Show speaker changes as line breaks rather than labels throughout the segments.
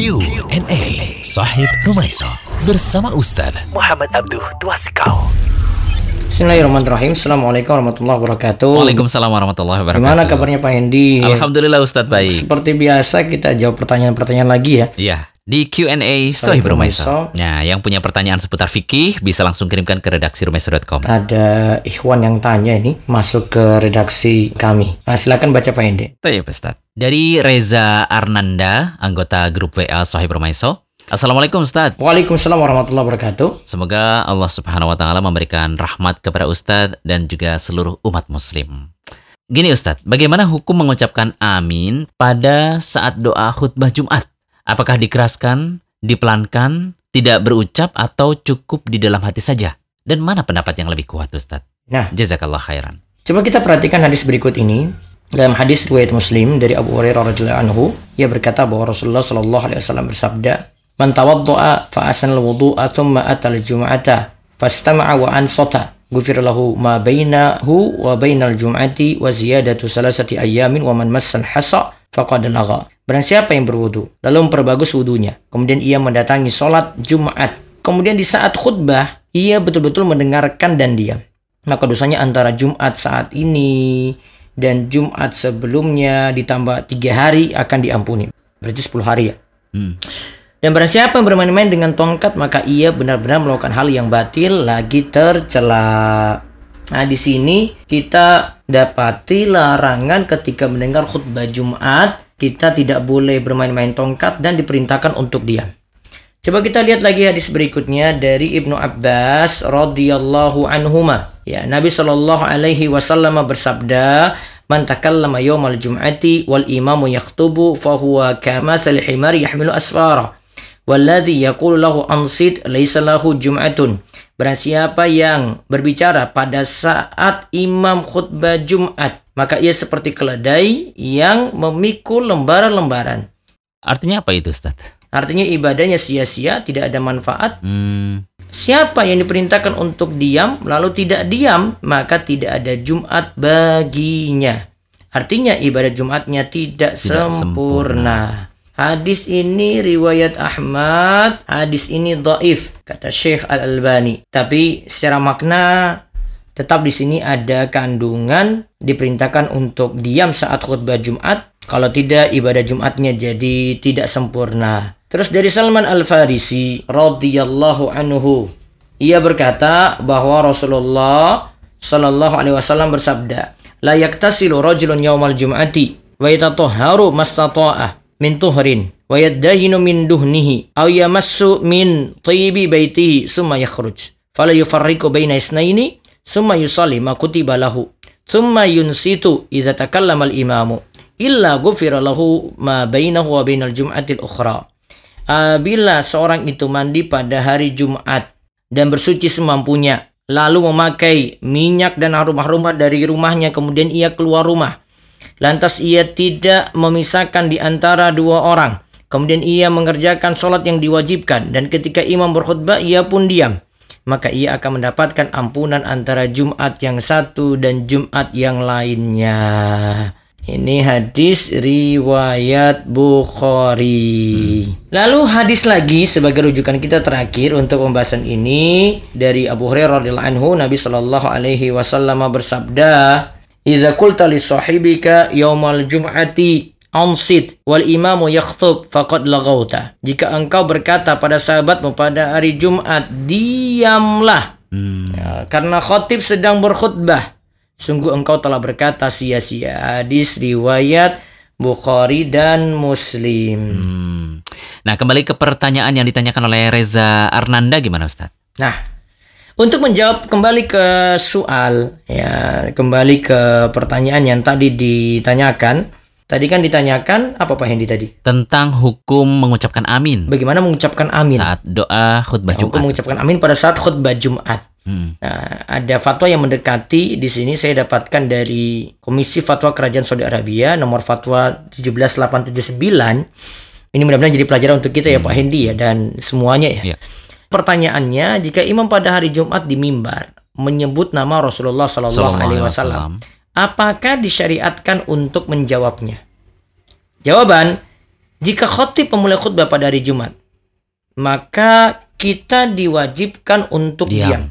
Q&A Sahib Rumaiso bersama Ustaz Muhammad Abduh Twasikal.
Bismillahirrahmanirrahim. Assalamualaikum warahmatullahi wabarakatuh.
Waalaikumsalam warahmatullahi wabarakatuh.
Gimana kabarnya Pak Hendi?
Alhamdulillah Ustadz baik.
Seperti biasa kita jawab pertanyaan-pertanyaan lagi ya.
Iya, di Q&A Sohib Rumaiso. Nah, yang punya pertanyaan seputar fikih bisa langsung kirimkan ke redaksi rumaiso.com.
Ada ikhwan yang tanya ini masuk ke redaksi kami. Nah, silakan baca Pak Hendi.
Baik, Ustaz. Dari Reza Arnanda, anggota grup WA Sohib Rumaiso. Assalamualaikum Ustaz.
Waalaikumsalam warahmatullahi wabarakatuh.
Semoga Allah Subhanahu wa taala memberikan rahmat kepada Ustadz dan juga seluruh umat muslim. Gini Ustadz, bagaimana hukum mengucapkan amin pada saat doa khutbah Jumat? Apakah dikeraskan, dipelankan, tidak berucap atau cukup di dalam hati saja? Dan mana pendapat yang lebih kuat Ustadz?
Nah.
jazakallah khairan.
Coba kita perhatikan hadis berikut ini. Dalam hadis riwayat Muslim dari Abu Hurairah radhiyallahu anhu, ia berkata bahwa Rasulullah shallallahu alaihi wasallam bersabda, "Man tawadda'a fa asana al-wudu'a thumma ata al-jum'ata fastama'a wa ansata, ghufir lahu ma bainahu wa bainal jum'ati wa ziyadatu salasati ayyamin wa man massal hasa faqad lagha." Barang siapa yang berwudu, lalu memperbagus wudunya, kemudian ia mendatangi sholat Jumat, kemudian di saat khutbah, ia betul-betul mendengarkan dan diam. Maka dosanya antara Jumat saat ini dan Jumat sebelumnya ditambah tiga hari akan diampuni. Berarti 10 hari ya.
Hmm.
Dan barang siapa yang bermain-main dengan tongkat maka ia benar-benar melakukan hal yang batil lagi tercela. Nah di sini kita dapati larangan ketika mendengar khutbah Jumat kita tidak boleh bermain-main tongkat dan diperintahkan untuk diam. Coba kita lihat lagi hadis berikutnya dari Ibnu Abbas radhiyallahu anhuma. Ya, Nabi Shallallahu alaihi wasallam bersabda, "Man takallama yawmal jum'ati wal imamu yaktubu fahuwa kamathal himar yahmilu asfara." Walladhi yaqulu lahu ansit laysa lahu jum'atun. Barang siapa yang berbicara pada saat imam khutbah Jumat, maka ia seperti keledai yang memikul lembaran-lembaran.
Artinya apa itu Ustadz?
Artinya ibadahnya sia-sia, tidak ada manfaat.
Hmm,
Siapa yang diperintahkan untuk diam lalu tidak diam, maka tidak ada Jumat baginya. Artinya ibadah Jumatnya tidak,
Tidak
sempurna. Hadis ini riwayat Ahmad, hadis ini dhaif kata Syekh Al-Albani. Tapi secara makna tetap di sini ada kandungan diperintahkan untuk diam saat khutbah Jumat. Kalau tidak ibadah Jumatnya jadi tidak sempurna. Terus dari Salman Al-Farisi radhiyallahu anhu, ia berkata bahwa Rasulullah sallallahu alaihi wasallam bersabda, "La yaktasilu rajulun yaumal jum'ati wa yatatahharu mastata'ah min tuhrin wa yaddahinu min duhnihi aw yamassu min tayyibi baitihi summa yakhruj. Fala yufarriqu baina isnaini summa yusalli ma kutiba lahu. Thumma yunsitu idza takallama al-imamu illa ghufira lahu ma bainahu wa bainal jum'atil ukhra Apabila seorang itu mandi pada hari Jumat dan bersuci semampunya, lalu memakai minyak dan aromah-aromah dari rumahnya, kemudian ia keluar rumah. Lantas ia tidak memisahkan di antara dua orang. Kemudian ia mengerjakan sholat yang diwajibkan dan ketika imam berkhutbah ia pun diam. Maka ia akan mendapatkan ampunan antara Jumat yang satu dan Jumat yang lainnya. Ini hadis riwayat Bukhari. Lalu hadis lagi sebagai rujukan kita terakhir untuk pembahasan ini dari Abu Hurairah radhiyallahu anhu Nabi Shallallahu alaihi wasallam bersabda, "Idza qulta li sahibika yaumal jum'ati ansit wal imamu yakhtub faqad laghauta." Jika engkau berkata pada sahabatmu pada hari Jumat, diamlah. Ya, karena khotib sedang berkhutbah. Sungguh engkau telah berkata sia-sia. Hadis riwayat Bukhari dan Muslim.
hmm. Nah, kembali ke pertanyaan yang ditanyakan oleh Reza Arnanda gimana Ustadz?
Nah, untuk menjawab kembali ke soal, ya kembali ke pertanyaan yang tadi ditanyakan. Tadi kan ditanyakan apa Pak Hendi tadi?
Tentang hukum mengucapkan amin
Bagaimana mengucapkan amin?
saat doa khutbah
Ya,
Jumat.
mengucapkan amin pada saat khutbah Jumat.
Hmm.
Nah, ada fatwa yang mendekati di sini saya dapatkan dari Komisi Fatwa Kerajaan Saudi Arabia nomor fatwa 17879. Ini mudah-mudahan jadi pelajaran untuk kita ya Pak Hendi ya dan semuanya ya.
Iya.
Pertanyaannya, jika imam pada hari Jumat di mimbar menyebut nama Rasulullah Shallallahu
Sallallahu
Alaihi Wasallam, apakah disyariatkan untuk menjawabnya? Jawaban, Jika khotib memulai khutbah pada hari Jumat, maka kita diwajibkan untuk diam.
Diam.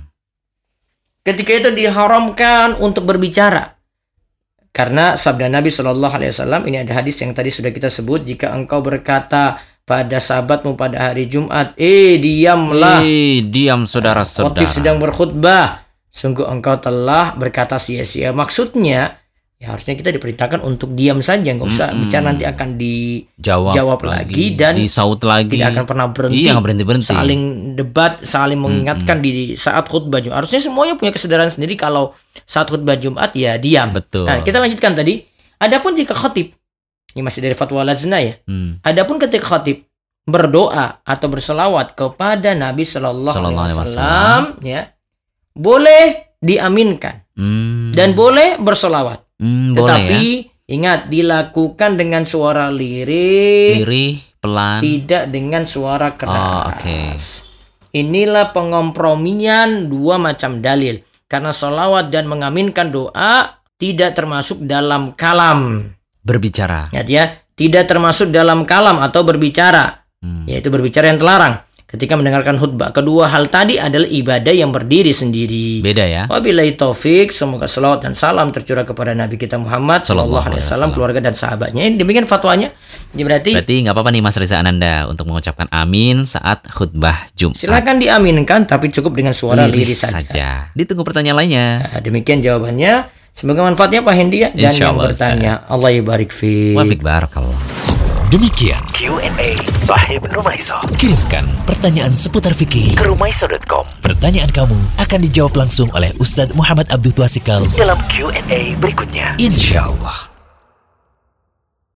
Ketika itu diharamkan untuk berbicara. Karena sabda Nabi Shallallahu Alaihi Wasallam ini ada hadis yang tadi sudah kita sebut. Jika engkau berkata pada sahabatmu pada hari Jumat, eh diamlah.
Eh, diam saudara-saudara.
Khotib sedang berkhutbah. Sungguh engkau telah berkata sia-sia. Maksudnya, ya harusnya kita diperintahkan untuk diam saja, nggak usah
Mm-mm.
bicara nanti akan dijawab
jawab
lagi dan
disaut lagi.
tidak akan pernah berhenti.
Iya, nggak berhenti-berhenti.
Saling debat, saling mengingatkan di saat khutbah Jumat. Harusnya semuanya punya kesadaran sendiri kalau saat khutbah Jumat ya diam.
Betul.
Nah, kita lanjutkan tadi. Adapun jika khotib, ini masih dari fatwa Lajna ya.
Hmm.
Adapun ketika khotib berdoa atau berselawat kepada Nabi Shallallahu
alaihi
Wasallam, ya boleh diaminkan
Hmm.
dan boleh berselawat.
Hmm, boleh
Tetapi
ya.
ingat dilakukan dengan suara lirih,
Lirih, pelan.
tidak dengan suara keras.
Oh, oke.
Inilah pengompromian dua macam dalil. Karena solawat dan mengaminkan doa tidak termasuk dalam kalam.
Berbicara.
Ingat ya, tidak termasuk dalam kalam atau berbicara.
Hmm.
yaitu berbicara yang terlarang ketika mendengarkan khutbah. Kedua hal tadi adalah ibadah yang berdiri sendiri.
Beda ya.
Wabillahi taufik, semoga salawat dan salam tercurah kepada Nabi kita Muhammad Sallallahu Alaihi Wasallam, keluarga dan sahabatnya. Ini demikian fatwanya. Jadi berarti
Berarti nggak apa-apa nih Mas Reza Ananda untuk mengucapkan amin saat khutbah Jumat.
silakan diaminkan, tapi cukup dengan suara
Lirih
lirih saja.
Ditunggu pertanyaan lainnya.
Nah, demikian jawabannya. Semoga manfaatnya Pak Hendy ya. Dan
Insya
yang
Allah,
bertanya, Allah ibarik fi.
Wafik barakallah.
Demikian Q&A Sahib Rumaiso. Kirimkan pertanyaan seputar fikih ke rumaiso.com. Pertanyaan kamu akan dijawab langsung oleh Ustadz Muhammad Abdul Twasikal dalam Q&A berikutnya. Insya Allah.